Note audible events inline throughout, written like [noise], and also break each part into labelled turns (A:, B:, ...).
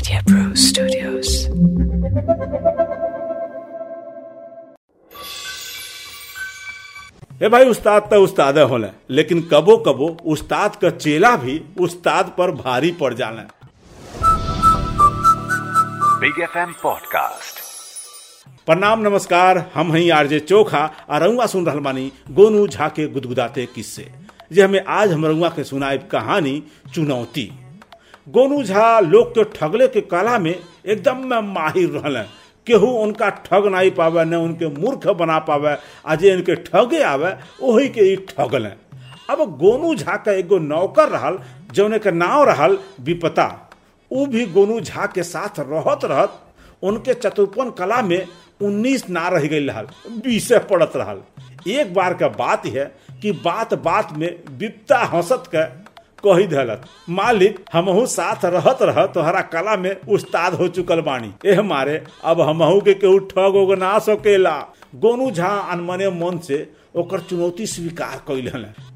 A: Media Pro Studios.
B: ए भाई उस्ताद तो उस्ताद होले लेकिन कबो कबो उस्ताद का चेला भी उस्ताद पर भारी पड़ जाना
C: बिग एफ़ एम पॉडकास्ट
B: प्रणाम नमस्कार हम हई आरजे चोखा और रउआ सुन रहल बानी गोनू झा के गुदगुदाते किस्से। जे हमें आज हम रउआ के सुनाइब कहानी चुनौती। गोनू झा लोग के ठगले के कला में एकदम में माहिर रहले। केहू उनका ठग नहीं पावे, न उनके मूर्ख बना पावे, आ जे इनके ठगे आवे वही के ही ठगले अब गोनू झा का एगो नौकर रहल जौने के नाव रहल विपता। उ भी गोनू झा के साथ रहत रहत, उनके चतुर्पन कला में उन्नीस ना रह गई रहल, बीसे पड़त रहल। एक बार का बात है कि बात बात में विपता हंसत के कही धलत मालिक, हमहू साथ रहत रह, तोहरा कला में उस्ताद हो चुकल बानी। एह मारे, अब हमहू के केहू ठग उग ना सकेला गोनू झा अनमने मन से ओकर चुनौती स्वीकार कैल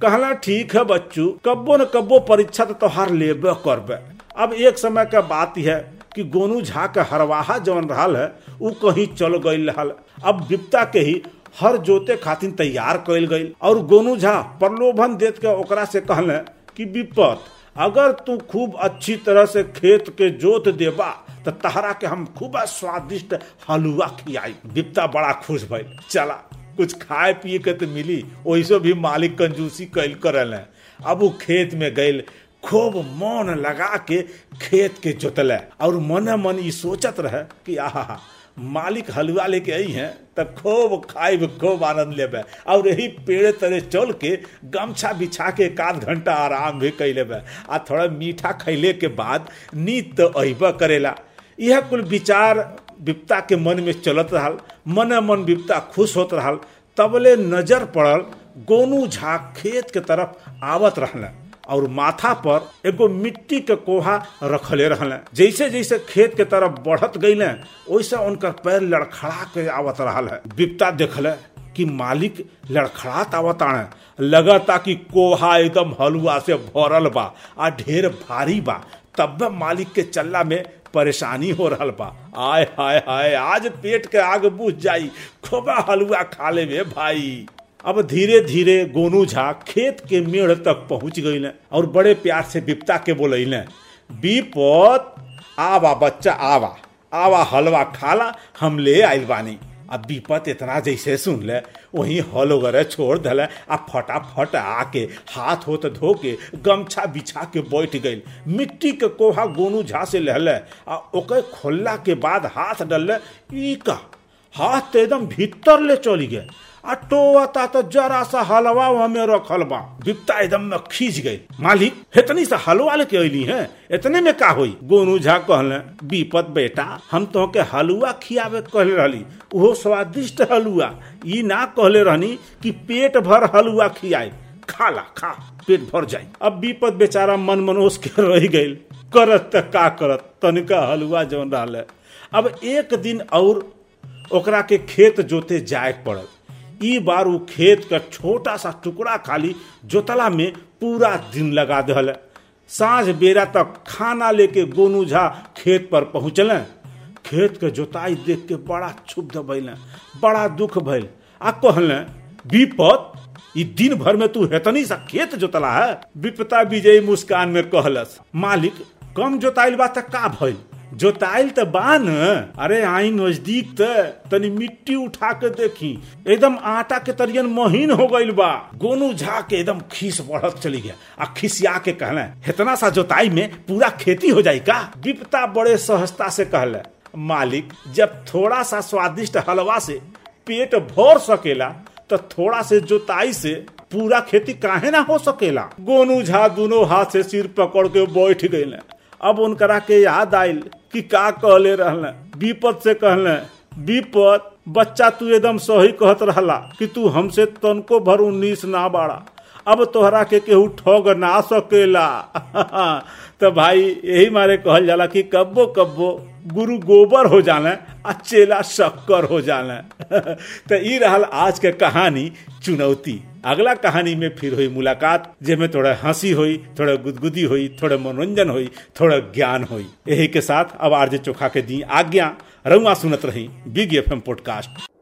B: कहला, ठीक है बच्चू, कब्बो न कब्बो परीक्षा तो तोहार लेबे करबे। अब एक समय का बात है कि गोनू झा के हरवाहा जवन रहल है, उ कहीं चल गई रहल अब विपता के ही हर जोते खातिर तैयार कैल गई और गोनू झा प्रलोभन देत के ओकरा से कहले कि विपत। अगर तू खूब अच्छी तरह से खेत के जोत देबा तो तहरा के हम खूब स्वादिष्ट हलुआ खियाई। विपता बड़ा खुश भइल। चला, कुछ खाए पिए के तो मिली। वैसे भी मालिक कंजूसी कैल करल। है अब वो खेत में गइल, खूब मन लगा के खेत के जोतले। और मन मन ये सोचत रहे कि आहा मालिक हलवा लेके आई हैं तब खूब खाइब, खूब आनंद लेबे। और यही पेड़ तरे चल के गमछा बिछा के एक आध घंटा आराम भी कर लेबे। आ थोड़ा मीठा खैले के बाद नींद तो अबे करेला। यह कुल विचार विपता के मन में चलत रहल, मन मन विपता खुश होत रहल। तबले नज़र पड़ल, गोनू झा खेत के तरफ़ आवत रहल और माथा पर एगो मिट्टी के कोहा रखले रहल। जैसे जैसे खेत के तरफ़ बढ़त गई वैसे उनकर पैर लड़खड़ा के आवत रहल है। विपता देखले कि मालिक लड़खड़ात आने। लगता कि कोहा एकदम हलुआ से भरल बा आ ढेर भारी बा। तब मालिक के चल्ला में परेशानी हो रहा बा। आय, हाय हाय, आज पेट के आग बुझ जाई। खोबा हलुआ खा ले भाई। अब धीरे धीरे गोनू झा खेत के मेढ़ तक पहुँच गई और बड़े प्यार से बिपता के बोले विपत आवा बच्चा, आवा आवा हलवा खाला, हम ले आइल बानी। अब विपत इतना जैसे सुन ले वही हल वगैरह छोड़ दल आ फटाफट आके हाथ होत धो के गमछा बिछा के बैठ गई मिट्टी के कोहा गोनू झा से लहले, आ ओके खोलला के बाद हाथ डल ई का हाथ तो एकदम भीतर ले चली गए। आ टोता तो जरा सा हलवा हमें रखल बा विपता एकदम में खींच गई मालिक इतनी सा हलवा लेके अली है? इतने में का हुई? गोनू झा कहले विपत बेटा, हम तो के हलुआ खियावे कहले रहली। वो स्वादिष्ट हलुआ। ई ना कहले रहनी कि पेट भर हलुआ खियाए। खाला खा, पेट भर जाई अब विपत बेचारा मन मनोज के रह गई करत त का करत? तनिका हलवा जौन रहले। अब एक दिन और ओकरा के खेत जोते जाए पड़ल। ई बार उ खेत का छोटा सा टुकड़ा खाली, जोतला में पूरा दिन लगा दल साँझ बेरा तक खाना लेके गोनू झा खेत पर पहुँचल। खेत के जोताई देख के बड़ा क्षुब्ध भैल बड़ा दुख भैल आ कहले, विपत, ई दिन भर में तू हेतनी सा खेत जोतला है? विपता विजयी मुस्कान में कहलस, मालिक, कम जोताइल बा का भइल? जोताइल त बा न अरे आई नज़दीक त, तनी मिट्टी उठा के देखी। एकदम आटा के तरियन महीन हो गइल बा। गोनू झा के एकदम खीस बढ़त चली गया। आ खिसिया के कहले इतना सा जोताई में पूरा खेती हो जाई का? विपता बड़े सहजता से कहले, मालिक, जब थोड़ा सा स्वादिष्ट हलवा से पेट भर सकेला तो थोड़ा से जोताई से पूरा खेती काहे ना हो सकेला? गोनू झा दोनों हाथ से सिर पकड़ के बैठ गए अब उनकरा के याद आयल कि का कहले रहले। विपत से कहले, विपद, बच्चा तू एकदम सही कहत रहला कि तू हमसे तनको भर उन्नीस ना बाड़ा। अब तोहरा के केहू ठग ना सकेला। [laughs] तो भाई, यही मारे कहल जाला कि कब्बो कब्बो गुरु गोबर हो जाने आ चेला शक्कर हो जाने [laughs] तो ई रहल आज के कहानी चुनौती। अगला कहानी में फिर हुई मुलाकात, जिसमें थोड़ा हँसी हुई, थोड़ा गुदगुदी हुई, थोड़ा मनोरंजन हुई, थोड़ा ज्ञान हुई। यही के साथ अब आरजे चोखा के दी आज्ञा रउआ सुनत रही बिग एफ़ एम पॉडकास्ट